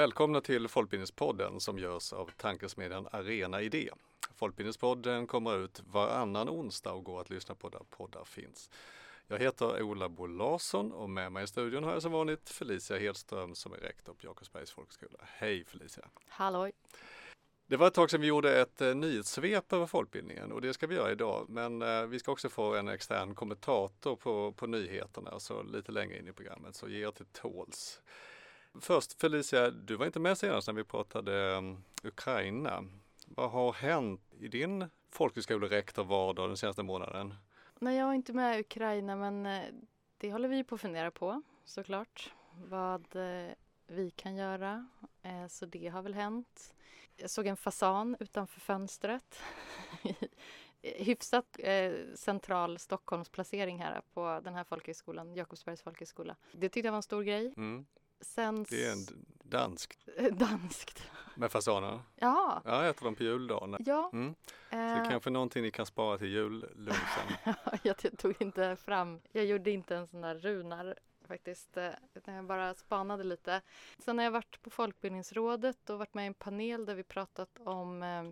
Välkomna till Folkbildningspodden som görs av tankesmedjan Arena Idé. Folkbildningspodden kommer ut varannan onsdag och går att lyssna på där poddar finns. Jag heter Ola Bo Larsson och med mig i studion har jag som vanligt Felicia Hedström som är rektor på Jakobsbergs folkhögskola. Hej Felicia! Halloj! Det var ett tag sedan vi gjorde ett eh, nyhetssvep över folkbildningen och det ska vi göra idag. Men eh, vi ska också få en extern kommentator på, på nyheterna så lite längre in i programmet så ge er till tåls. Först Felicia, du var inte med senast när vi pratade um, Ukraina. Vad har hänt i din folkhögskolerektor vardag den senaste månaden? Nej, jag var inte med i Ukraina men eh, det håller vi på att fundera på såklart. Vad eh, vi kan göra. Eh, så det har väl hänt. Jag såg en fasan utanför fönstret. Hyfsat central Stockholmsplacering här på den här folkhögskolan, Jakobsbergs folkhögskola. Det tyckte jag var en stor grej. Mm. Sen... Det är en danskt. danskt. Med fasaner? Ja. Ja, äter de på juldagen. Ja. Mm. Så det är uh... kanske någonting ni kan spara till jullunchen. jag tog inte fram, jag gjorde inte en sån där runar faktiskt, eh, utan jag bara spanade lite. Sen har jag varit på Folkbildningsrådet och varit med i en panel där vi pratat om eh,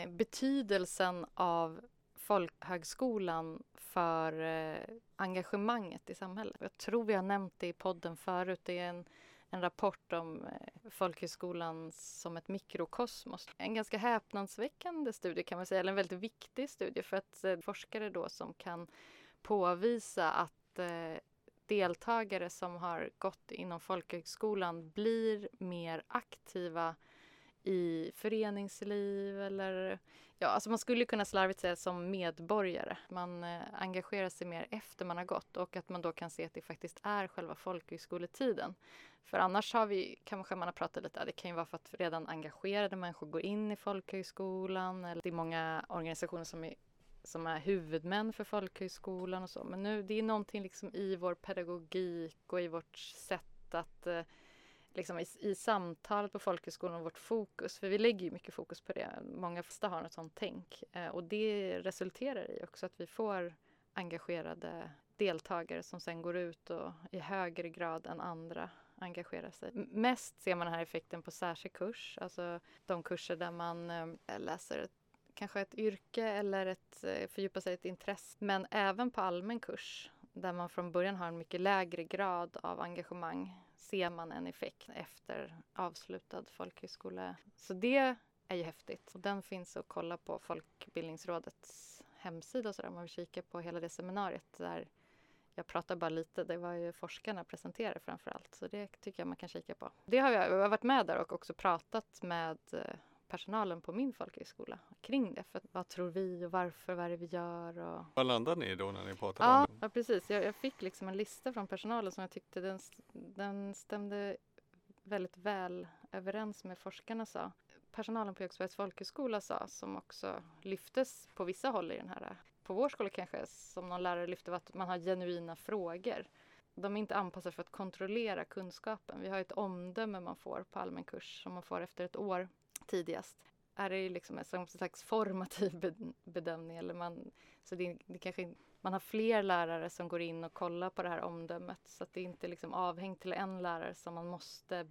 eh betydelsen av folkhögskolan för eh, engagemanget i samhället. Jag tror vi har nämnt det i podden förut. Det är en, en rapport om eh, folkhögskolan som ett mikrokosmos. En ganska häpnadsväckande studie kan man säga, eller en väldigt viktig studie för att eh, forskare då som kan påvisa att eh, deltagare som har gått inom folkhögskolan blir mer aktiva i föreningsliv eller ja, alltså man skulle kunna slarvigt säga som medborgare. Man eh, engagerar sig mer efter man har gått och att man då kan se att det faktiskt är själva folkhögskoletiden. För annars har vi, kanske man har pratat lite, det kan ju vara för att redan engagerade människor går in i folkhögskolan eller det är många organisationer som är som är huvudmän för folkhögskolan och så. Men nu, det är någonting liksom i vår pedagogik och i vårt sätt att eh, liksom i, i samtalet på folkhögskolan och vårt fokus, för vi lägger ju mycket fokus på det. Många flesta har ett sånt tänk eh, och det resulterar i också att vi får engagerade deltagare som sen går ut och i högre grad än andra engagerar sig. Mest ser man den här effekten på särskild kurs, alltså de kurser där man eh, läser ett, kanske ett yrke eller ett, eh, fördjupar sig i ett intresse. Men även på allmän kurs där man från början har en mycket lägre grad av engagemang ser man en effekt efter avslutad folkhögskola. Så det är ju häftigt. Och den finns att kolla på Folkbildningsrådets hemsida så där, om man vill kika på hela det seminariet där jag pratar bara lite, det var ju forskarna presenterade framför allt. Så det tycker jag man kan kika på. Det har jag, jag har varit med där och också pratat med eh, personalen på min folkhögskola kring det. För vad tror vi och varför, vad är det vi gör? Och... Vad landade ni då när ni pratade ja, om det? Ja, precis. Jag, jag, fick liksom en lista från personalen som jag tyckte den, den stämde väldigt väl överens med forskarna sa. Personalen på Högsbergs folkhögskola sa, som också lyftes på vissa håll i den här, på vår skola kanske, som någon lärare lyfte, var att man har genuina frågor. De är inte anpassade för att kontrollera kunskapen. Vi har ett omdöme man får på allmän kurs som man får efter ett år tidigast är det liksom en slags formativ bedömning. Eller man, så det, det kanske, man har fler lärare som går in och kollar på det här omdömet så att det inte är liksom avhängt till en lärare som man måste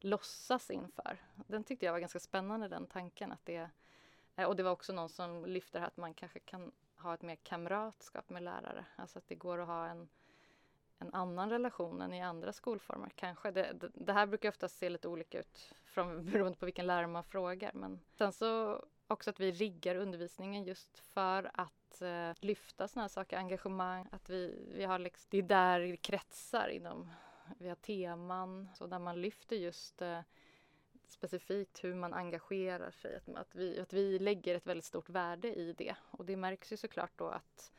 låtsas inför. Den tyckte jag var ganska spännande, den tanken. Att det, eh, och det var också någon som lyfte här att man kanske kan ha ett mer kamratskap med lärare. Alltså att det går att ha en en annan relation än i andra skolformer kanske. Det, det, det här brukar ofta se lite olika ut från, beroende på vilken lärare man frågar. Men sen så också att vi riggar undervisningen just för att eh, lyfta sådana här saker, engagemang, att vi, vi har liksom, det är där det kretsar inom, vi har teman så där man lyfter just eh, specifikt hur man engagerar sig, att, att, vi, att vi lägger ett väldigt stort värde i det och det märks ju såklart då att,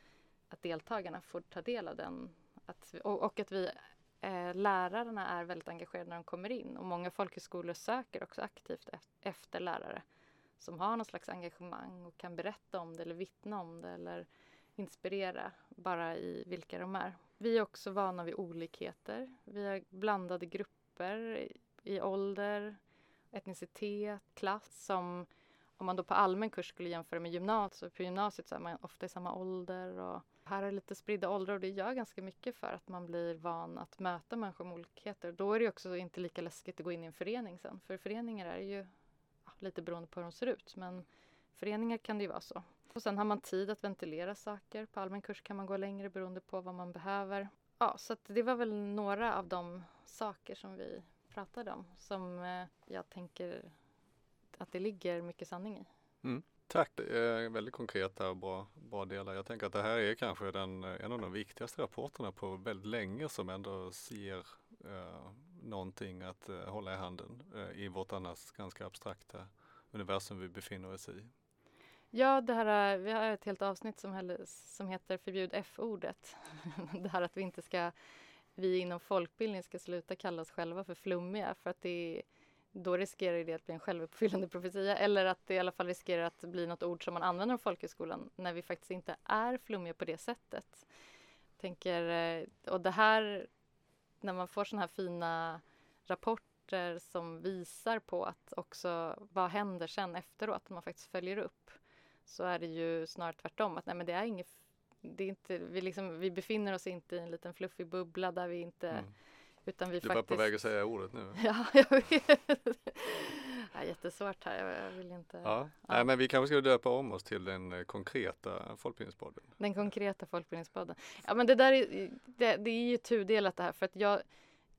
att deltagarna får ta del av den att, och, och att vi eh, lärarna är väldigt engagerade när de kommer in och många folkhögskolor söker också aktivt efter lärare som har någon slags engagemang och kan berätta om det eller vittna om det eller inspirera bara i vilka de är. Vi är också vana vid olikheter. Vi har blandade grupper i, ålder, etnicitet, klass som om man då på allmän kurs skulle jämföra med gymnasiet, på gymnasiet så är man ofta i samma ålder och här är det lite spridda åldrar och det gör ganska mycket för att man blir van att möta människor med olikheter. Då är det också inte lika läskigt att gå in i en förening sen, för föreningar är ju ja, lite beroende på hur de ser ut, men föreningar kan det ju vara så. Och sen har man tid att ventilera saker. På allmän kurs kan man gå längre beroende på vad man behöver. Ja, så det var väl några av de saker som vi pratade om som eh, jag tänker att det ligger mycket sanning i. Mm. Tack, det är väldigt konkreta och bra, bra delar. Jag tänker att det här är kanske den, en av de viktigaste rapporterna på väldigt länge som ändå ger eh, någonting att eh, hålla i handen eh, i vårt annars ganska abstrakta universum vi befinner oss i. Ja, det här, eh, vi har ett helt avsnitt som, som heter Förbjud F-ordet. det här att vi inte ska, vi inom folkbildning ska sluta kalla oss själva för flummiga för att det är då riskerar det att bli en självuppfyllande profetia eller att det i alla fall riskerar att bli något ord som man använder om folkhögskolan när vi faktiskt inte är flummiga på det sättet. Tänker, eh, och det här, när man får sådana här fina rapporter som visar på att också vad händer sen efteråt, att man faktiskt följer upp, så är det ju snarare tvärtom, att nej men det är inget det är inte, vi, liksom, vi befinner oss inte i en liten fluffig bubbla där vi inte mm utan vi du faktiskt... på väg att säga ordet nu. ja, jag vet. Jättesvårt här, jag vill inte. Ja. ja. Nej, men vi kanske ska döpa om oss till den eh, konkreta Folkbildningspodden. Den konkreta Folkbildningspodden. Ja, men det där är, det, det är ju tudelat det här för att jag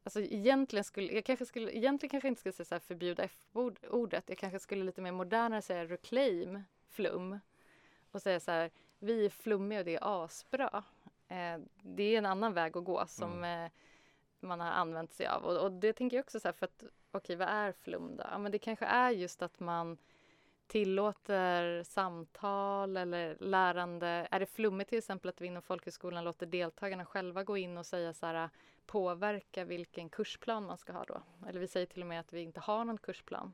Alltså egentligen skulle, jag kanske skulle, egentligen kanske inte skulle säga så här förbjuda F-ordet. Jag kanske skulle lite mer modernare säga reclaim flum. Och säga så här, vi är flummiga och det är asbra. Eh, det är en annan väg att gå som mm man har använt sig av. Och, och det tänker jag också så här, för att okej, okay, vad är flum då? Ja, men det kanske är just att man tillåter samtal eller lärande. Är det flummigt till exempel att vi inom folkhögskolan låter deltagarna själva gå in och säga så här, påverka vilken kursplan man ska ha då? Eller vi säger till och med att vi inte har någon kursplan.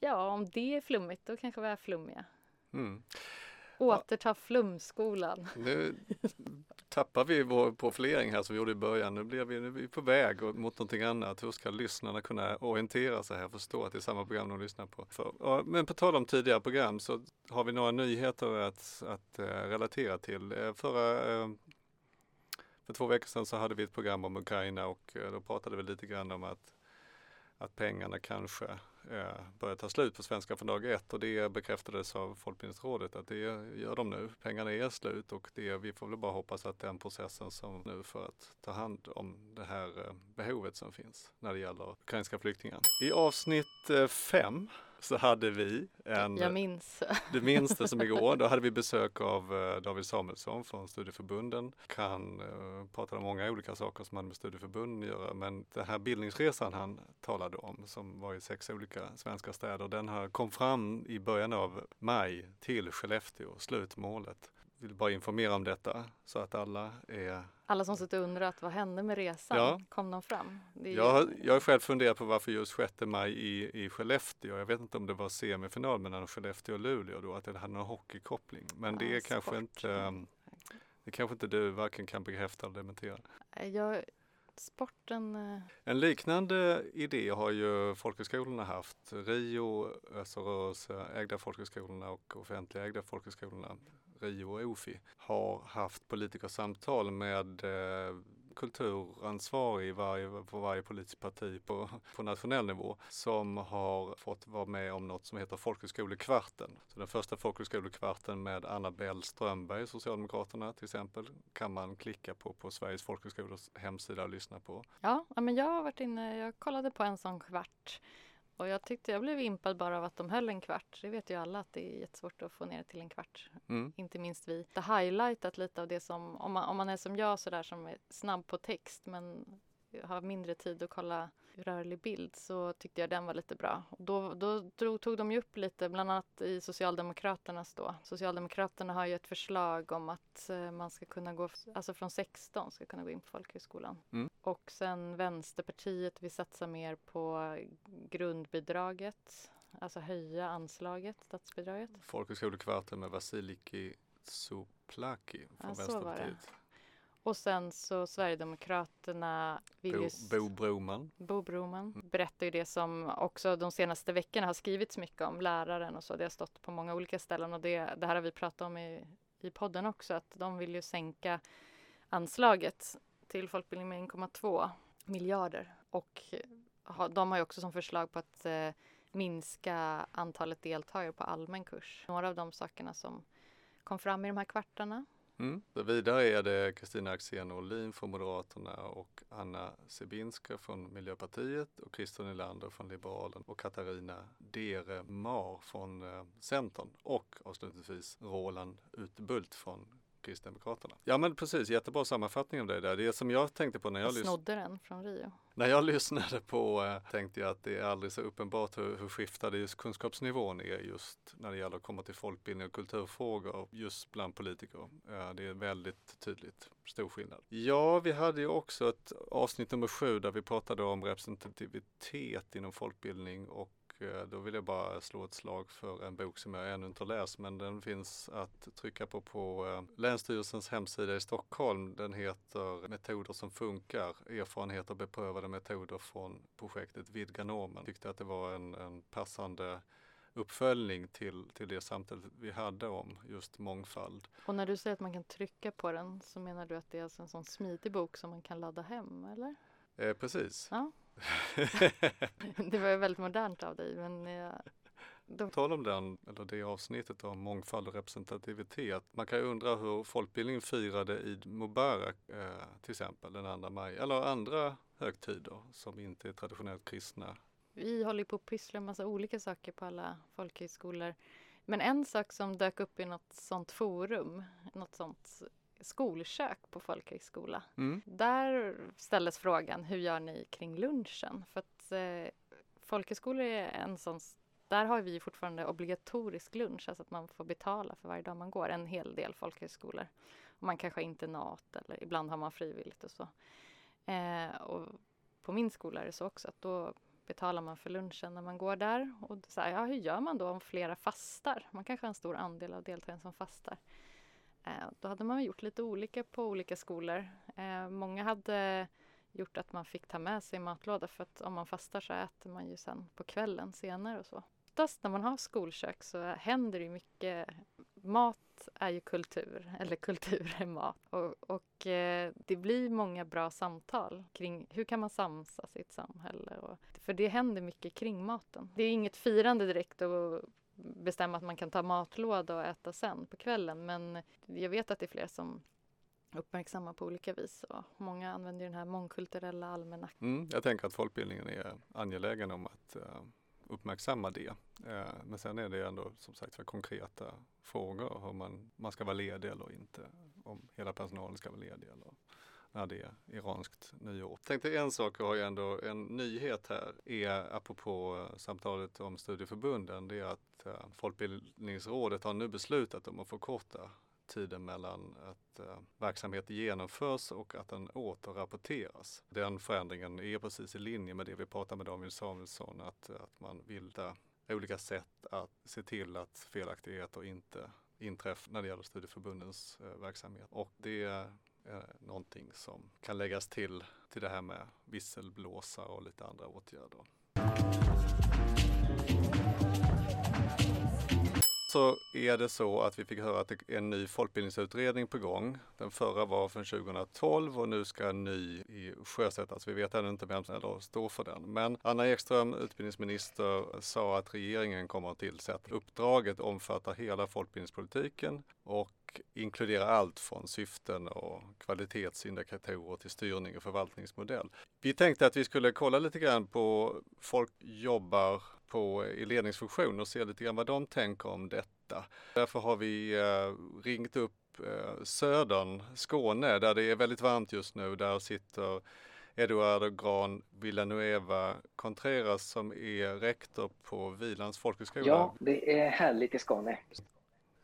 Ja, om det är flummigt, då kanske vi är flummiga. Mm. Återta flumskolan. Nu tappar vi vår profilering här som vi gjorde i början. Nu blir vi, nu är vi på väg mot någonting annat. Hur ska lyssnarna kunna orientera sig här och förstå att det är samma program de lyssnar på? För, men på tal om tidigare program så har vi några nyheter att, att uh, relatera till. Uh, förra, uh, för två veckor sedan så hade vi ett program om Ukraina och då pratade vi lite grann om att, att pengarna kanske Eh, Eh, börjar ta slut på svenska från dag ett och det bekräftades av Folkbildningsrådet att det gör de nu. Pengarna är slut och det, vi får väl bara hoppas att den processen som nu för att ta hand om det här eh, behovet som finns när det gäller ukrainska flyktingar. I avsnitt eh, fem så hade vi en... Jag minns. Du minns det som igår. Då hade vi besök av uh, David Samuelsson från studieförbunden. Han uh, pratade om många olika saker som hade med studieförbunden att göra. Men den här bildningsresan han talade om som var i sex olika svenska städer. Den här kom fram i början av maj till Skellefteå, slutmålet vill bara informera om detta så att alla är... Alla som sitter och undrat vad hände med resan? Ja. Kom de fram? jag, har, jag har själv funderat på varför just 6 maj i, i Skellefteå. Jag vet inte om det var semifinal mellan Skellefteå och Luleå då, att det hade någon hockeykoppling. Men det är kanske inte um, det kanske inte du varken kan bekräfta eller dementera. Jag, sporten... Eh, en liknande idé har ju folkhögskolorna haft. RIO, alltså rörelseägda folkhögskolorna och offentligägda folkhögskolorna RIO och OFI har haft politikersamtal med eh, kulturansvarig varje, på varje politiskt parti på, på nationell nivå som har fått vara med om något som heter Folkhögskolekvarten. Så den första folkhögskolekvarten med Anna-Bell Strömberg, Socialdemokraterna till exempel, kan man klicka på på Sveriges folkhögskolors hemsida och lyssna på. Ja, men jag har varit inne, jag kollade på en sån kvart och jag tyckte jag blev impad bara av att de höll en kvart. Det vet ju alla att det är jättesvårt att få ner till en kvart. Mm. Inte minst vi. Det highlightat lite av det som, om man, om man är som jag sådär som är snabb på text men har mindre tid att kolla rörlig bild så tyckte jag den var lite bra. Då, då drog, tog de ju upp lite, bland annat i Socialdemokraternas då. Socialdemokraterna har ju ett förslag om att eh, man ska kunna gå, alltså från 16 ska kunna gå in på folkhögskolan. Mm. Och sen Vänsterpartiet vill satsa mer på grundbidraget, alltså höja anslaget, statsbidraget. Folkhögskolekvarten med Vasiliki Tsoplaki från ja, Vänsterpartiet. Och sen så Sverigedemokraterna vill Bo, ju... Bo Broman. Bo Broman berättar ju det som också de senaste veckorna har skrivits mycket om, läraren och så. Det har stått på många olika ställen och det, det här har vi pratat om i, i podden också, att de vill ju sänka anslaget till folkbildning med 1,2 miljarder och ha, de har ju också som förslag på att eh, minska antalet deltagare på allmän kurs. Några av de sakerna som kom fram i de här kvartarna. Mm. Vidare är det Kristina Axén Olin från Moderaterna och Anna Sebinska från Miljöpartiet och Christer Nylander från Liberalen och Katarina Dere Mar från eh, Centern och avslutningsvis Roland Utbult från Kristdemokraterna. Ja men precis, jättebra sammanfattning av det där. Det som jag tänkte på när jag, jag snodde den från Rio. När jag lyssnade på eh, tänkte jag att det är aldrig så uppenbart hur, hur skiftande just kunskapsnivån är just när det gäller att komma till folkbildning och kulturfrågor just bland politiker. Eh, det är väldigt tydligt, stor skillnad. Ja, vi hade ju också ett avsnitt nummer sju där vi pratade om representativitet inom folkbildning och då vill jag bara slå ett slag för en bok som jag ännu inte har läst men den finns att trycka på på eh, Länsstyrelsens hemsida i Stockholm. Den heter Metoder som funkar, erfarenheter och beprövade metoder från projektet Vidga normen. Tyckte att det var en, en passande uppföljning till, till det samtalet vi hade om just mångfald. Och när du säger att man kan trycka på den så menar du att det är alltså en sån smidig bok som man kan ladda hem eller? Eh, precis. Ja. det var ju väldigt modernt av dig men eh, då... Tal om den, eller det avsnittet om mångfald och representativitet. Man kan ju undra hur folkbildningen firade Eid Mubarak eh, till exempel den 2 maj eller andra högtider som inte är traditionellt kristna. Vi håller på att pyssla med massa olika saker på alla folkhögskolor. Men en sak som dök upp i något sånt forum, något sånt skolkök på folkhögskola. Mm. Där ställdes frågan, hur gör ni kring lunchen? För att eh, folkhögskolor är en sån där har vi fortfarande obligatorisk lunch, alltså att man får betala för varje dag man går. En hel del folkhögskolor. Och man kanske har internat eller ibland har man frivilligt och så. Eh, och på min skola är det så också att då betalar man för lunchen när man går där. Och så här, ja, hur gör man då om flera fastar? Man kanske har en stor andel av deltagarna som fastar. Eh, då hade man gjort lite olika på olika skolor. Eh, många hade gjort att man fick ta med sig matlåda för att om man fastar så äter man ju sen på kvällen senare och så. Oftast när man har skolkök så händer det mycket. Mat är ju kultur, eller kultur är mat. Och, och eh, det blir många bra samtal kring hur kan man samsas i ett samhälle. Och, för det händer mycket kring maten. Det är inget firande direkt och bestämma att man kan ta matlåda och äta sen på kvällen. Men jag vet att det är fler som uppmärksammar på olika vis och många använder den här mångkulturella almanackan. Mm, jag tänker att folkbildningen är angelägen om att uh, uppmärksamma det. Uh, men sen är det ändå som sagt för konkreta frågor hur man, man ska vara ledig eller inte. Om hela personalen ska vara ledig eller när det är iranskt nyår. Tänkte en sak har jag ändå, en nyhet här är apropå eh, samtalet om studieförbunden, det är att eh, Folkbildningsrådet har nu beslutat om att förkorta tiden mellan att eh, verksamhet genomförs och att den återrapporteras. Den förändringen är precis i linje med det vi pratade med Daniel Samuelsson, att, att man vill olika sätt att se till att felaktigheter inte inträffar när det gäller studieförbundens eh, verksamhet. Och det Eh, någonting som kan läggas till till det här med visselblåsare och lite andra åtgärder. Så är det så att vi fick höra att det är en ny folkbildningsutredning på gång. Den förra var från 2012 och nu ska en ny sjösättas. Vi vet ännu inte vem som står för den. Men Anna Ekström, utbildningsminister, sa att regeringen kommer att tillsätta. Uppdraget omfattar hela folkbildningspolitiken och inkludera allt från syften och kvalitetsindikatorer till styrning och förvaltningsmodell. Vi tänkte att vi skulle kolla lite grann på folk jobbar på i ledningsfunktion och se lite grann vad de tänker om detta. Därför har vi eh, ringt upp eh, Södern, Skåne, där det är väldigt varmt just nu. Där sitter Eduardo Gran Villanueva Contreras som är rektor på Vilans folkhögskola. Ja, det är härligt i Skåne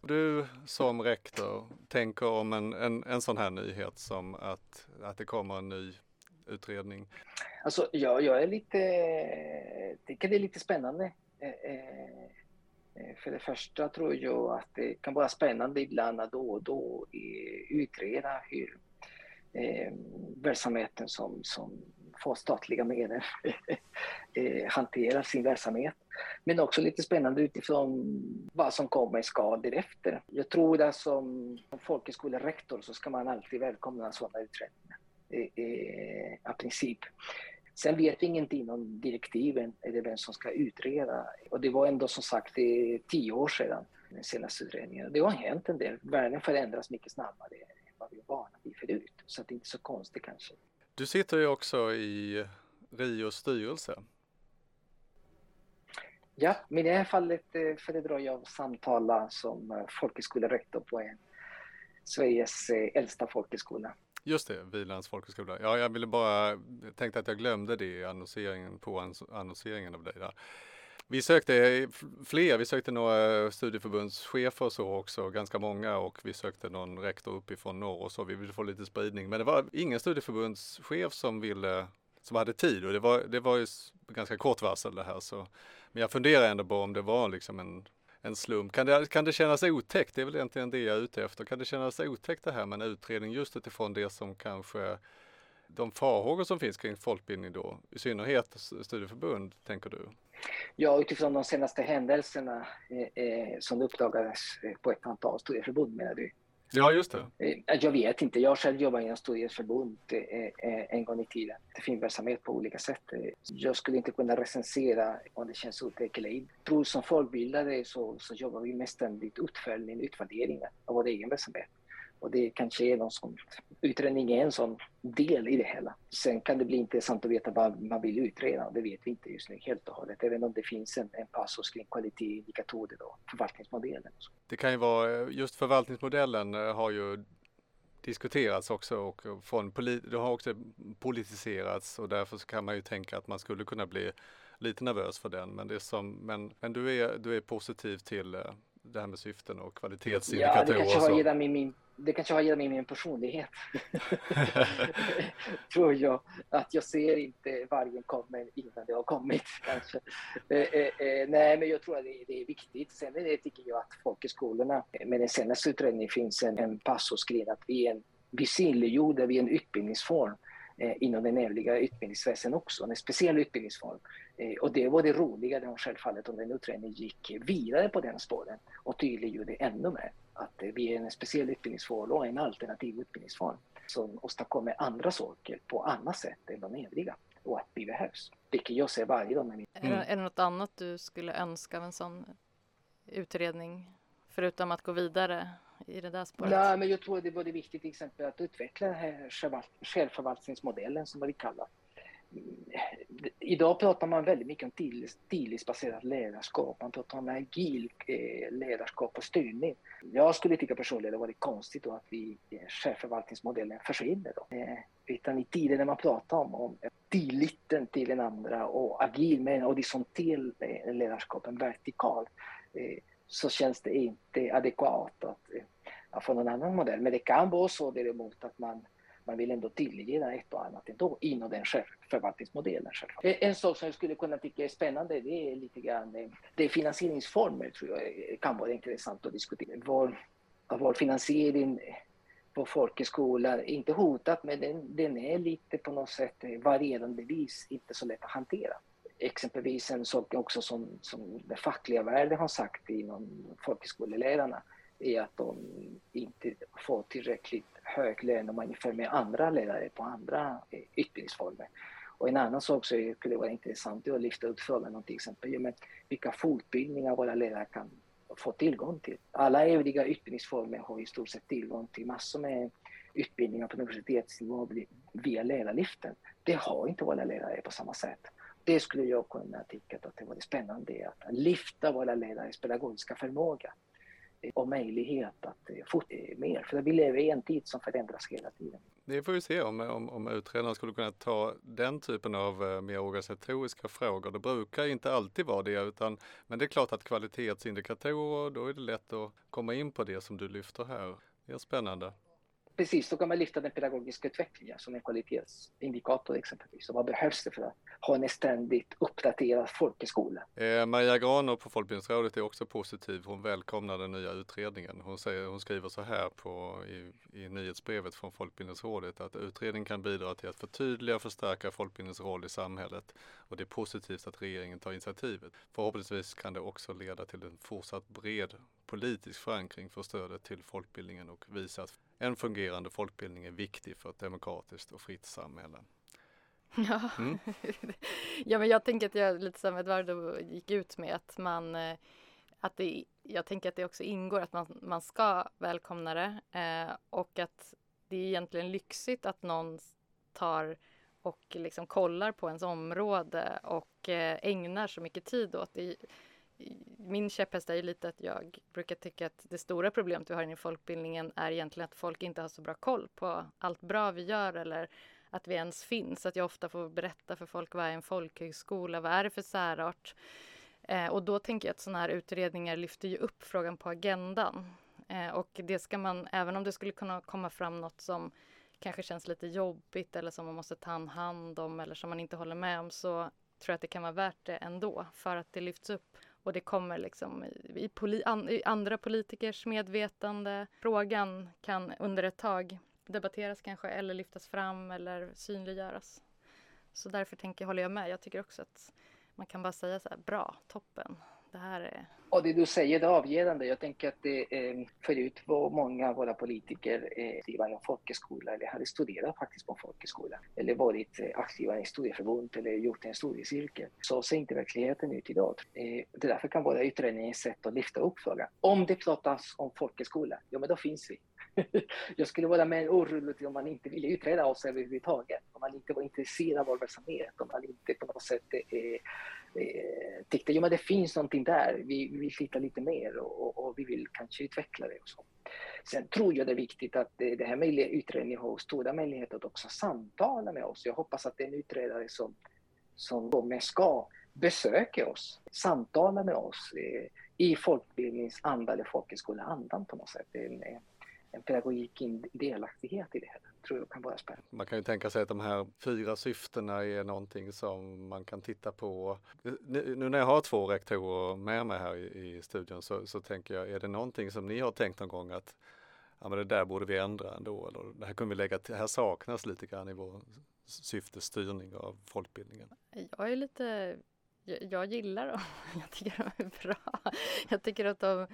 du som rektor tänker om en, en, en sån här nyhet som att, att det kommer en ny utredning? Alltså, ja, jag är lite, tycker det är lite spännande. Eh, eh, eh, för det första tror jag att det kan vara spännande ibland att då och då utreda hur verksamheten som, som får statliga medel hanterar sin verksamhet. Men också lite spännande utifrån vad som kommer ska därefter. Jag tror att som folkhögskolerektor så ska man alltid välkomna sådana utredningar av princip. Sen vet vi ingenting om direktiven eller vem som ska utreda. Och det var ändå som sagt tio år sedan den senaste utredningen. Det har hänt en del. Världen förändras mycket snabbare än vad vi var vana vid förut. Så det är inte så konstigt kanske. Du sitter ju också i Rios styrelse. Ja, men i det här fallet eh, föredrar jag att samtala som eh, folkhögskolerektor på en Sveriges eh, äldsta folkhögskola. Just det, Vilans folkhögskola. Ja, jag ville bara, tänkte att jag glömde det i annonseringen på annonseringen av dig där. Vi sökte fler, vi sökte några studieförbundschefer och så också, ganska många och vi sökte någon rektor uppifrån norr och så, vi ville få lite spridning. Men det var ingen studieförbundschef som ville, som hade tid och det var, det var ju ganska kort varsel det här så. Men jag funderar ändå på om det var liksom en en slump. Kan det, kan det kännas otäckt? Det är väl egentligen det jag är ute efter. Kan det kännas otäckt det här med en utredning just utifrån det som kanske de farhågor som finns kring folkbildning då, i synnerhet studieförbund, tänker du? Ja, utifrån de senaste händelserna eh, eh som uppdagades eh, på ett antal studieförbund menar du? Ja, just det. Eh, eh, jag vet inte. Jag själv jobbar i en studieförbund eh, en gång i tiden. Det finns verksamhet på olika sätt. Jag skulle inte kunna recensera om det känns otäckt eller inte. Jag tror som folkbildare så, så jobbar vi med ständigt utföljning, utvärderingar av vår egen verksamhet. Och det kanske är något som utredning är en sån del i det hela. Sen kan det bli intressant att veta vad man vill utreda. Det vet vi inte just nu helt och hållet. Även om det finns en, en passus kring kvalitetsindikatorer då, förvaltningsmodellen. Det kan ju vara, just förvaltningsmodellen eh, har ju diskuterats också och från det har också politiserats och därför så kan man ju tänka att man skulle kunna bli lite nervös för den. Men, det som, men, men du, är, du är positiv till eh, det här med syften och kvalitetsindikatorer? Ja, det kanske har genom min, det kanske har genom min personlighet. Tror jag. Att jag ser inte vargen komma innan det har kommit. Kanske. Eh, eh, eh, nej, men jag tror att det, det, är viktigt. Sen är det, tycker jag att folkhögskolorna, med den senaste utredningen finns en, en passus kring att vi, en, vi synliggjorde vi en utbildningsform eh, inom den övriga utbildningsväsendet också, en speciell utbildningsform. Och det var det roliga då självfallet om den utredningen gick vidare på den spåren och tydliggjorde ännu mer att vi är en speciell utbildningsform och en alternativ utbildningsform som åstadkommer andra saker på annat sätt än de övriga och att vi behövs. Vilket jag ser varje dag med min... Mm. Är, det, är det något annat du skulle önska av en sån utredning? Förutom att gå vidare i det där spåret? Nej, men jag tror det är både viktigt till exempel att utveckla den här självförvaltningsmodellen som vi kallar. Idag pratar man väldigt mycket om tillitsbaserat ledarskap. Man pratar om agil eh, ledarskap och styrning. Jag skulle tycka personligen det var konstigt då att vi eh, chefförvaltningsmodellen självförvaltningsmodellen försvinner. Då. Eh, utan i tider när man pratar om, om tilliten till den andra och agil med en horisontell eh, ledarskap, en vertikal, eh, så känns det inte adekvat att, att få någon annan modell. Men det kan vara så däremot att man man vill ändå tillägga ett och annat ändå inom den självförvaltningsmodellen. En sak som jag skulle kunna tycka är spännande det är lite grann eh, det är finansieringsformer tror jag eh, kan vara intressant att diskutera. Vår, vår finansiering på folkhögskola är inte hotat men den, den är lite på något sätt eh, varierandevis inte så lätt att hantera exempelvis en sak också som, som den fackliga världen har sagt inom folkhögskolelärarna är att de inte får tillräckligt hög lön om man jämför med andra ledare på andra eh, utbildningsformer. Och en annan sak som skulle vara intressant är att lyfta upp frågan om till exempel ja, men vilka fortbildningar våra ledare kan få tillgång till. Alla övriga utbildningsformer har i stort sett tillgång till massor med utbildningar på universitetsnivå via ledarlyften. Det har inte våra ledare på samma sätt. Det skulle jag kunna tycka att det vore spännande att lyfta våra ledares pedagogiska förmåga och möjlighet att eh, få mer. För vi lever i en tid som förändras hela tiden. Det får vi se om, om, om utredaren skulle kunna ta den typen av eh, mer organisatoriska frågor. Det brukar inte alltid vara det, utan, men det är klart att kvalitetsindikatorer, då är det lätt att komma in på det som du lyfter här. Det är spännande precis, då kan man lyfta den pedagogiska utvecklingen som en kvalitetsindikator exempelvis. Och vad behövs det för att ha en ständigt uppdaterad folkhögskola? Eh, Maria Grano på Folkbildningsrådet är också positiv. Hon välkomnar den nya utredningen. Hon, säger, hon skriver så här på, i, i nyhetsbrevet från Folkbildningsrådet att utredningen kan bidra till att förtydliga och förstärka folkbildningens roll i samhället och det är positivt att regeringen tar initiativet. Förhoppningsvis kan det också leda till en fortsatt bred politisk förankring för stödet till folkbildningen och visa att en fungerande folkbildning är viktig för ett demokratiskt och fritt samhälle. Ja, mm. ja men jag tänker att jag lite som Edvardo gick ut med att man eh, att det, jag tänker att det också ingår att man, man ska välkomna det eh, och att det är egentligen lyxigt att någon tar och liksom kollar på ens område och eh, ägnar så mycket tid åt det min käpphäst är ju lite att jag brukar tycka att det stora problemet vi har i folkbildningen är egentligen att folk inte har så bra koll på allt bra vi gör eller att vi ens finns. Att jag ofta får berätta för folk vad är en folkhögskola, vad är det för särart? Eh, och då tänker jag att sådana här utredningar lyfter ju upp frågan på agendan. Eh, och det ska man, även om det skulle kunna komma fram något som kanske känns lite jobbigt eller som man måste ta en hand om eller som man inte håller med om så tror jag att det kan vara värt det ändå för att det lyfts upp och det kommer liksom i, i, poli, an, i andra politikers medvetande. Frågan kan under ett tag debatteras kanske eller lyftas fram eller synliggöras. Så därför tänker, håller jag med. Jag tycker också att man kan bara säga så här, bra, toppen, det här är... Och det du säger är avgörande. Jag tänker att det, eh, förut var många av våra politiker eh, aktiva inom folkhögskola eller hade studerat faktiskt på folkhögskola eller varit eh, aktiva i studieförbund eller gjort en studiecirkel. Så ser inte verkligheten ut idag. Det därför kan vara utredningen ett sätt att lyfta upp frågan. Om det pratas om folkhögskola, ja men då finns vi. jag skulle vara mer orolig om man inte ville utreda oss överhuvudtaget. Om man inte var intresserad av vår verksamhet, om man inte på något sätt eh, eh, tyckte jo, men det finns någonting där, vi, vi vill titta lite mer och, och, och, vi vill kanske utveckla det. Och så. Sen tror jag det är viktigt att det, här med utredningen har stora möjligheter att också samtala med oss. Jag hoppas att den utredare som, som kommer ska besöka oss, samtala med oss eh, i folkbildningsanda eller folkhögskoleandan på något sätt. En, en pedagogik, en delaktighet i det hela tror jag kan vara spännande. Man kan ju tänka sig att de här fyra syftena är någonting som man kan titta på. Nu när jag har två rektorer med mig här i, i studion så, så tänker jag, är det någonting som ni har tänkt någon gång att ja, men det där borde vi ändra ändå eller det här kunde vi lägga till, här saknas lite grann i vår syftesstyrning av folkbildningen. Jag är lite jag, jag gillar dem. Jag tycker de är bra. Jag tycker att de,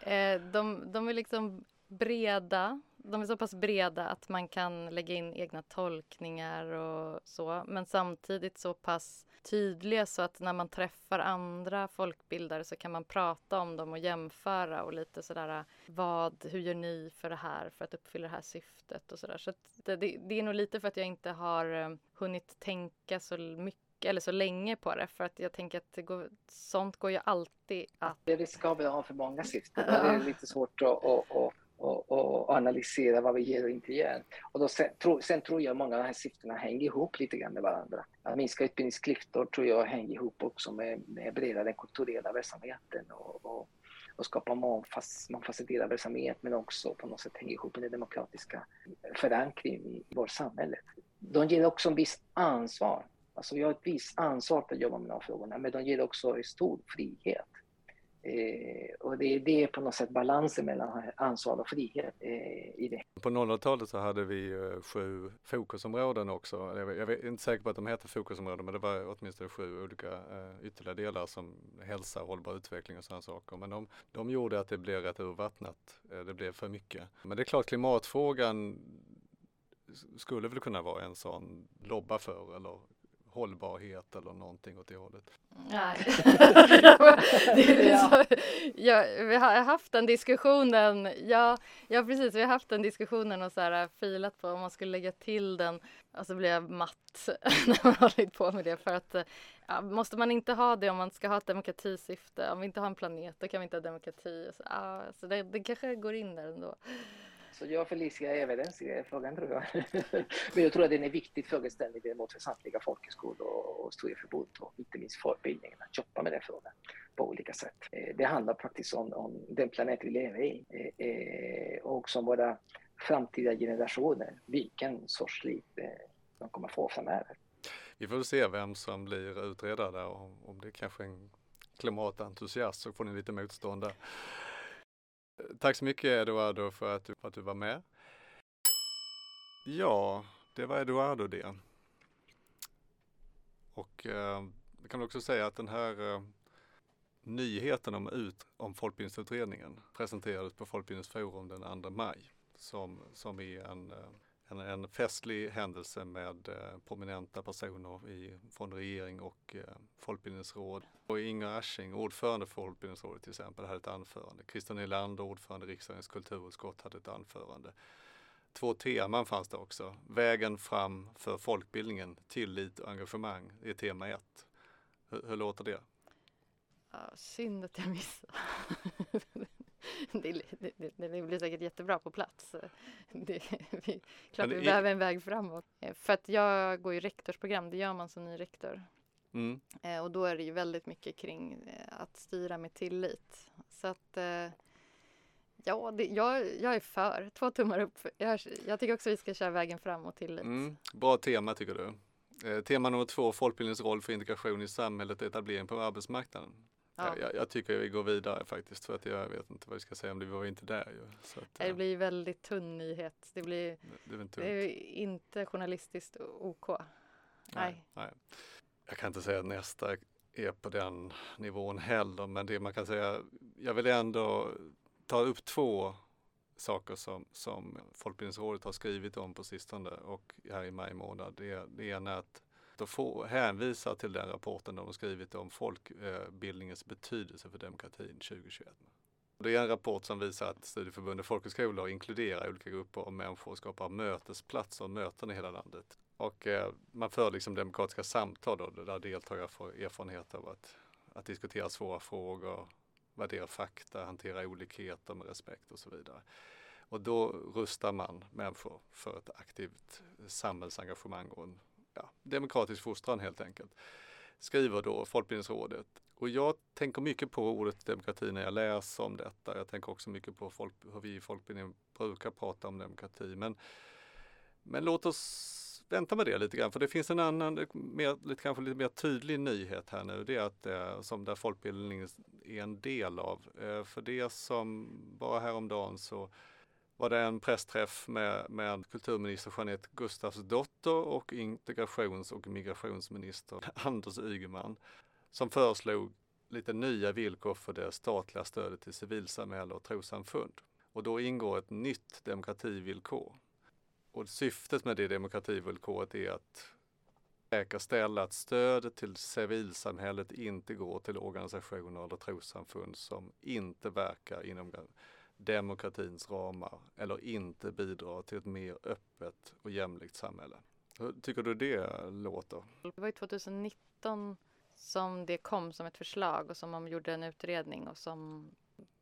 eh, de, de är liksom breda de är så pass breda att man kan lägga in egna tolkningar och så, men samtidigt så pass tydliga så att när man träffar andra folkbildare så kan man prata om dem och jämföra och lite sådär vad, hur gör ni för det här för att uppfylla det här syftet och sådär. Så, det, det, är nog lite för att jag inte har eh, hunnit tänka så mycket eller så länge på det för att jag tänker att det går, sånt går ju alltid att... Det ska vi ha för många syften. Det är lite svårt att, att, att och, och, analysera vad vi ger och inte ger. Och då sen, tro, sen tror jag många av de här syftena hänger ihop lite grann med varandra. Att minska utbildningsklyftor tror jag hänger ihop också med, med bredare den kulturella verksamheten och, och, och skapa mångfacetterad verksamhet men också på något sätt hänger ihop med den demokratiska förankringen i vårt samhälle. De ger också en viss ansvar. Alltså vi har ett visst ansvar för att jobba med de här frågorna men de ger också en stor frihet. Eh, och det, det är på något sätt balansen mellan ansvar och frihet eh, i det. På 00-talet så hade vi eh, sju fokusområden också. Jag, jag är inte säker på att de heter fokusområden men det var åtminstone sju olika eh, ytterligare delar som hälsa, hållbar utveckling och sådana saker. Men de, de gjorde att det blev rätt urvattnat. Eh, det blev för mycket. Men det är klart klimatfrågan skulle väl kunna vara en sån lobba för eller hållbarhet eller någonting åt det hållet. Nej. ja, vi har haft den diskussionen. Ja, ja, precis. Vi har haft den diskussionen och så här filat på om man skulle lägga till den. Alltså blir jag matt när man hållit på med det för att ja, måste man inte ha det om man ska ha ett demokratisyfte? Om vi inte har en planet då kan vi inte ha demokrati. Så, ja, så det, det kanske går in där ändå. Så jag och Felicia är överens i frågan tror jag. Men jag tror att den är viktig frågeställning mot för samtliga folkhögskolor och studieförbund och inte minst folkbildningen att jobba med den frågan på olika sätt. Eh, det handlar faktiskt om, om den planet vi lever i eh, eh, och som våra framtida generationer vilken sorts liv de kommer få framöver. Vi får se vem som blir utredare där och om det är kanske en klimatentusiast så får ni lite motstånd där. Tack så mycket Eduardo för att du, för att du var med. Ja, det var Eduardo det. Och eh, kan också säga att den här eh, nyheten om, ut, om Folkbildningsutredningen presenterades på Folkbildningsforum den 2 maj som, som är en, eh, en, en festlig händelse med eh, prominenta personer i, från regering och eh, Folkbildningsråd. Och Inger Asching, ordförande för Folkbildningsrådet till exempel, hade ett anförande. Christer Nylander, ordförande i riksdagens kulturutskott, hade ett anförande. Två teman fanns det också. Vägen fram för folkbildningen, tillit och engagemang är tema ett. Hur, hur låter det? Ja, synd att jag missade. det, det, det, det, blir säkert jättebra på plats. Det, vi, klart vi behöver en väg framåt. Eh, för att jag går ju rektorsprogram, det gör man som ny rektor. Mm. Eh, och då är det ju väldigt mycket kring eh, att styra med tillit. Så att ja, det, jag, jag är för. Två tummar upp. Jag, jag tycker också vi ska köra vägen framåt tillit. Mm. Bra tema tycker du. tema nummer två, folkbildningens roll för integration i samhället och etablering på arbetsmarknaden. Ja. Jag, jag, tycker vi går vidare faktiskt för att jag vet inte vad vi ska säga om det, vi var inte där ju. Så att, det blir väldigt tunn nyhet. Det blir det, det, det inte journalistiskt OK. Nej. nej. nej. Jag kan inte säga att nästa är på den nivån heller, men det man kan säga, jag vill ändå ta upp två saker som, som Folkbildningsrådet har skrivit om på sistone och här i maj månad. Det, det ena är att och få hänvisa till den rapporten de har skrivit om folkbildningens betydelse för demokratin 2021. Det är en rapport som visar att studieförbundet folkhögskolor inkluderar olika grupper av människor och skapar mötesplatser och möten i hela landet. Och eh, man för liksom demokratiska samtal då, där deltagare får erfarenhet av att, att diskutera svåra frågor, värdera fakta, hantera olikheter med respekt och så vidare. Och då rustar man människor för ett aktivt samhällsengagemang och en ja, demokratisk fostran helt enkelt. Skriver då Folkbildningsrådet. Och jag tänker mycket på ordet demokrati när jag läser om detta. Jag tänker också mycket på folk, hur vi i folkbildningen brukar prata om demokrati. Men, men låt oss vänta med det lite grann, för det finns en annan, mer, lite, kanske lite mer tydlig nyhet här nu. Det är att eh, som där folkbildningen är en del av. Eh, för det som bara häromdagen så var det en pressträff med, med kulturminister Jeanette Gustafsdotter och integrations och migrationsminister Anders Ygeman som föreslog lite nya villkor för det statliga stödet till civilsamhälle och trossamfund. Och då ingår ett nytt demokrativillkor. Och syftet med det demokrativillkoret är att säkerställa att stödet till civilsamhället inte går till organisationer eller trossamfund som inte verkar inom demokratins ramar eller inte bidrar till ett mer öppet och jämlikt samhälle. Hur tycker du det låter? Det var ju 2019 som det kom som ett förslag och som man gjorde en utredning och som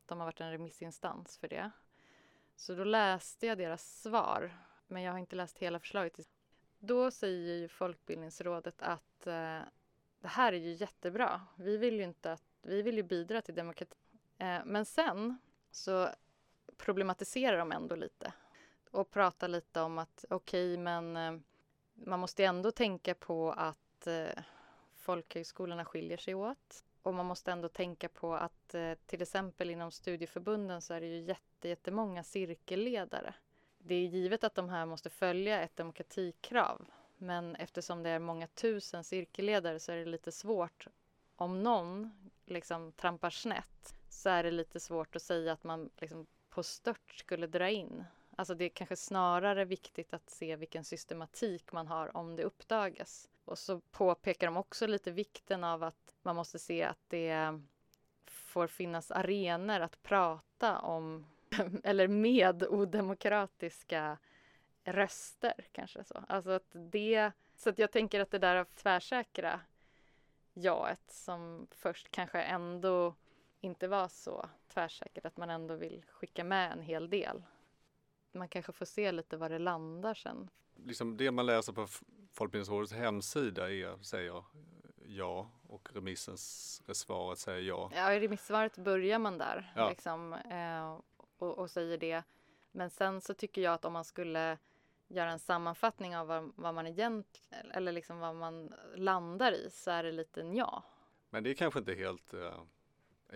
de har varit en remissinstans för det. Så då läste jag deras svar, men jag har inte läst hela förslaget. Då säger ju Folkbildningsrådet att eh, det här är ju jättebra. Vi vill ju inte att, vi vill ju bidra till demokrati. Eh, men sen så problematiserar de ändå lite. Och pratar lite om att okej, okay, men eh, man måste ändå tänka på att eh, folkhögskolorna skiljer sig åt. Och man måste ändå tänka på att eh, till exempel inom studieförbunden så är det ju jätte, jättemånga cirkelledare. Det är givet att de här måste följa ett demokratikrav men eftersom det är många tusen cirkelledare så är det lite svårt om någon liksom trampar snett så är det lite svårt att säga att man liksom på stört skulle dra in. Alltså det är kanske snarare viktigt att se vilken systematik man har om det uppdagas. Och så påpekar de också lite vikten av att man måste se att det får finnas arenor att prata om eller med odemokratiska röster kanske så. Alltså att det, så att jag tänker att det där tvärsäkra jaet som först kanske ändå inte var så tvärsäkert att man ändå vill skicka med en hel del. Man kanske får se lite var det landar sen. Liksom det man läser på Folkbildningsrådets hemsida är, säger ja och remissens svaret säger ja. Ja, i remissvaret börjar man där ja. liksom, eh, och, och, säger det. Men sen så tycker jag att om man skulle göra en sammanfattning av vad, vad man egentligen, eller liksom vad man landar i så är det lite ja. Men det är kanske inte helt uh,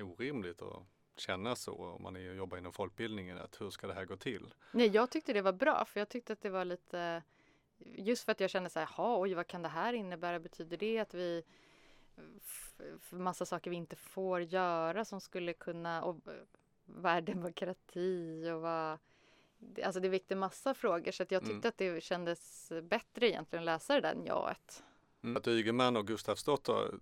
orimligt att känna så om man är, jobbar inom folkbildningen, att hur ska det här gå till? Nej, jag tyckte det var bra, för jag tyckte att det var lite Just för att jag kände så här, jaha, oj, vad kan det här innebära? Betyder det att vi massa saker vi inte får göra som skulle kunna och vad är demokrati och vad Alltså det väckte massa frågor så att jag tyckte mm. att det kändes bättre egentligen att läsa det där än. Mm. Att Ygeman och Gustafsdotter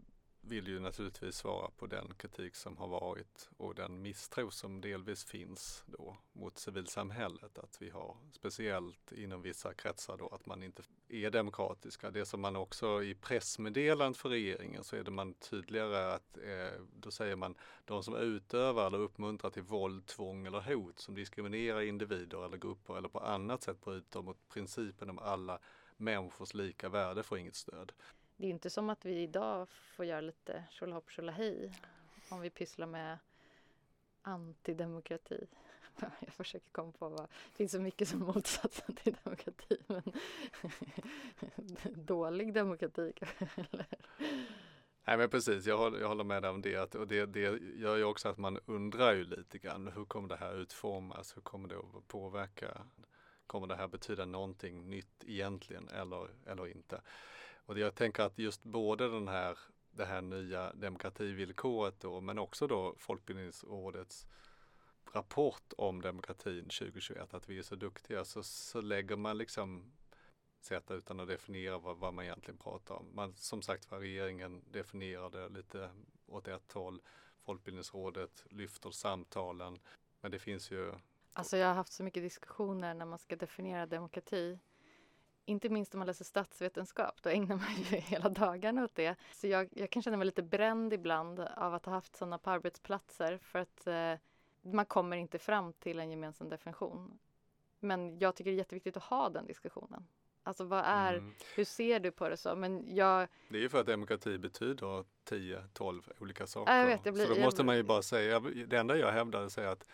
vill ju naturligtvis svara på den kritik som har varit och den misstro som delvis finns då mot civilsamhället. Att vi har speciellt inom vissa kretsar då att man inte är demokratiska. Det som man också i pressmeddelandet för regeringen så är det man tydligare att eh, då säger man de som utövar eller uppmuntrar till våld, tvång eller hot som diskriminerar individer eller grupper eller på annat sätt bryter mot principen om alla människors lika värde får inget stöd det är inte som att vi idag får göra lite tjolahopp tjolahej om vi pysslar med antidemokrati. Jag försöker komma på vad, det finns så mycket som motsatsen till demokrati men dålig demokrati eller? Nej men precis, jag håller, jag håller med dig om det. och det, det gör ju också att man undrar ju lite grann hur kommer det här utformas? Hur kommer det att påverka? Kommer det här betyda någonting nytt egentligen eller, eller inte? Och jag tänker att just både den här, det här nya demokrativillkoret då, men också då Folkbildningsrådets rapport om demokratin 2021, att vi är så duktiga, så, så lägger man liksom sätt utan att definiera vad, vad, man egentligen pratar om. Man, som sagt var, regeringen definierar det lite åt ett håll. Folkbildningsrådet lyfter samtalen. Men det finns ju Alltså jag har haft så mycket diskussioner när man ska definiera demokrati inte minst om man läser statsvetenskap, då ägnar man ju hela dagarna åt det. Så jag, jag kan känna mig lite bränd ibland av att ha haft sådana på arbetsplatser för att eh, man kommer inte fram till en gemensam definition. Men jag tycker det är jätteviktigt att ha den diskussionen. Alltså vad är, mm. hur ser du på det så? Men jag... Det är ju för att demokrati betyder 10-12 olika saker. Jag vet, jag blir, så då måste man ju bara säga, det enda jag hävdar är att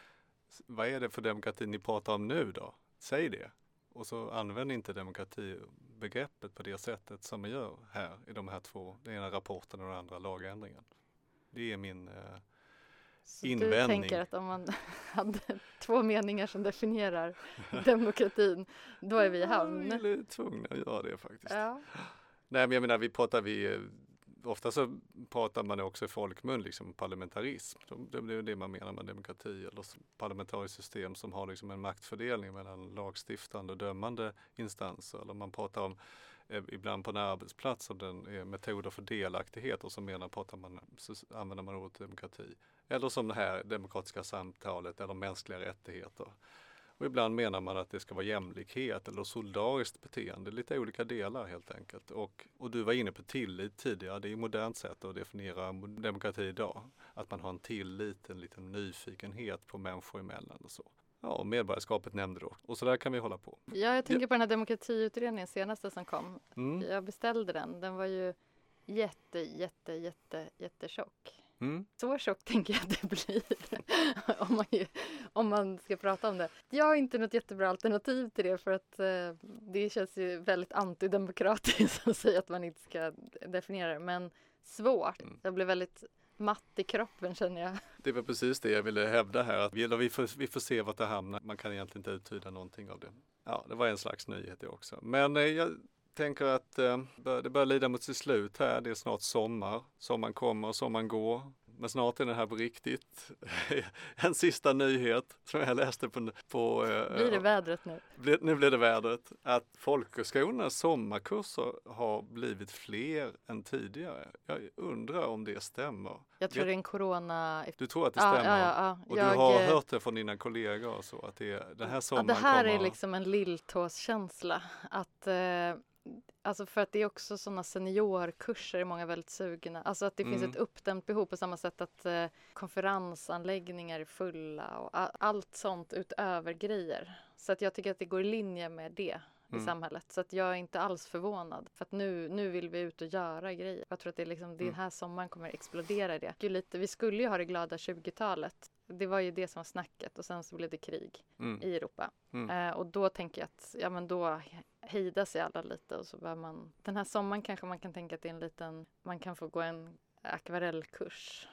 vad är det för demokrati ni pratar om nu då? Säg det. Och så använd inte demokratibegreppet på det sättet som man gör här i de här två, den ena rapporten och den andra lagändringen. Det är min eh, så invändning. Du tänker att om man hade två meningar som definierar demokratin, då är vi i hamn? Vi är tvungna att göra det faktiskt. Ja. Nej, men jag menar, vi pratar vi ofta så pratar man också i folkmun liksom parlamentarism. Det är det man menar med demokrati eller parlamentariskt system som har liksom en maktfördelning mellan lagstiftande och dömande instanser. Eller man pratar om eh, ibland på en arbetsplats om den är metoder för delaktighet och så menar, pratar man, så använder man ordet demokrati. Eller som det här demokratiska samtalet eller mänskliga rättigheter. Och ibland menar man att det ska vara jämlikhet eller solidariskt beteende, lite olika delar helt enkelt. Och, och du var inne på tillit tidigare, det är ett modernt sätt att definiera demokrati idag. Att man har en tillit, en liten nyfikenhet på människor emellan och så. Ja, och medborgarskapet nämnde du Och så där kan vi hålla på. Ja, jag tänker på den här demokratiutredningen senaste som kom. Mm. Jag beställde den. Den var ju jätte, jätte, jätte, jättetjock. Mm. Så tjockt tänker jag att det blir om, man, om man ska prata om det. Jag har inte något jättebra alternativ till det för att eh, det känns ju väldigt antidemokratiskt att säga att man inte ska definiera det. Men svårt. Mm. Jag blir väldigt matt i kroppen känner jag. Det var precis det jag ville hävda här. Att vi, vi, får, vi får se vart det hamnar. Man kan egentligen inte uttyda någonting av det. Ja, det var en slags nyhet det också. Men eh, jag tänker att eh, det börjar lida mot sitt slut här. Det är snart sommar. Sommaren kommer, sommaren går. Men snart är den här på riktigt. en sista nyhet som jag läste på... på eh, blir det vädret nu? nu blir det vädret. Att folkhögskolornas sommarkurser har blivit fler än tidigare. Jag undrar om det stämmer. Jag tror det är en corona... Du tror att det stämmer? Ja, ja, ja. Och jag... du har hört det från dina kollegor och så att det, den här sommaren ja, Det här kommer... är liksom en lilltåskänsla. Att eh, Alltså för att det är också sådana seniorkurser är många väldigt sugna. Alltså att det mm. finns ett uppdämt behov på samma sätt att eh, konferensanläggningar är fulla och allt sånt utöver grejer. Så att jag tycker att det går i linje med det. Mm. i samhället. Så att jag är inte alls förvånad. För att nu, nu vill vi ut och göra grejer. Jag tror att det är liksom, den mm. här sommaren kommer explodera i det. Lite, vi skulle ju ha det glada 20-talet. Det var ju det som var snacket och sen så blev det krig mm. i Europa. Mm. Eh, och då tänker jag att ja, men då hejdar sig alla lite och så bör man... Den här sommaren kanske man kan tänka att det är en liten... Man kan få gå en akvarellkurs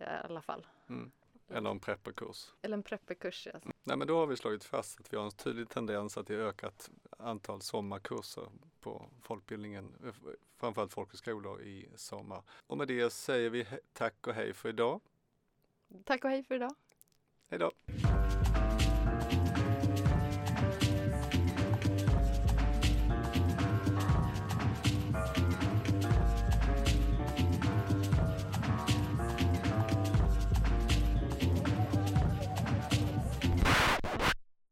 i alla fall. Mm. Eller en prepperkurs. Eller en prepperkurs, ja. Nej, men då har vi slagit fast att vi har en tydlig tendens att det ökat antal sommarkurser på folkbildningen, framförallt folkhögskolor i sommar. Och med det säger vi tack och hej för idag. Tack och hej för idag. Hej då.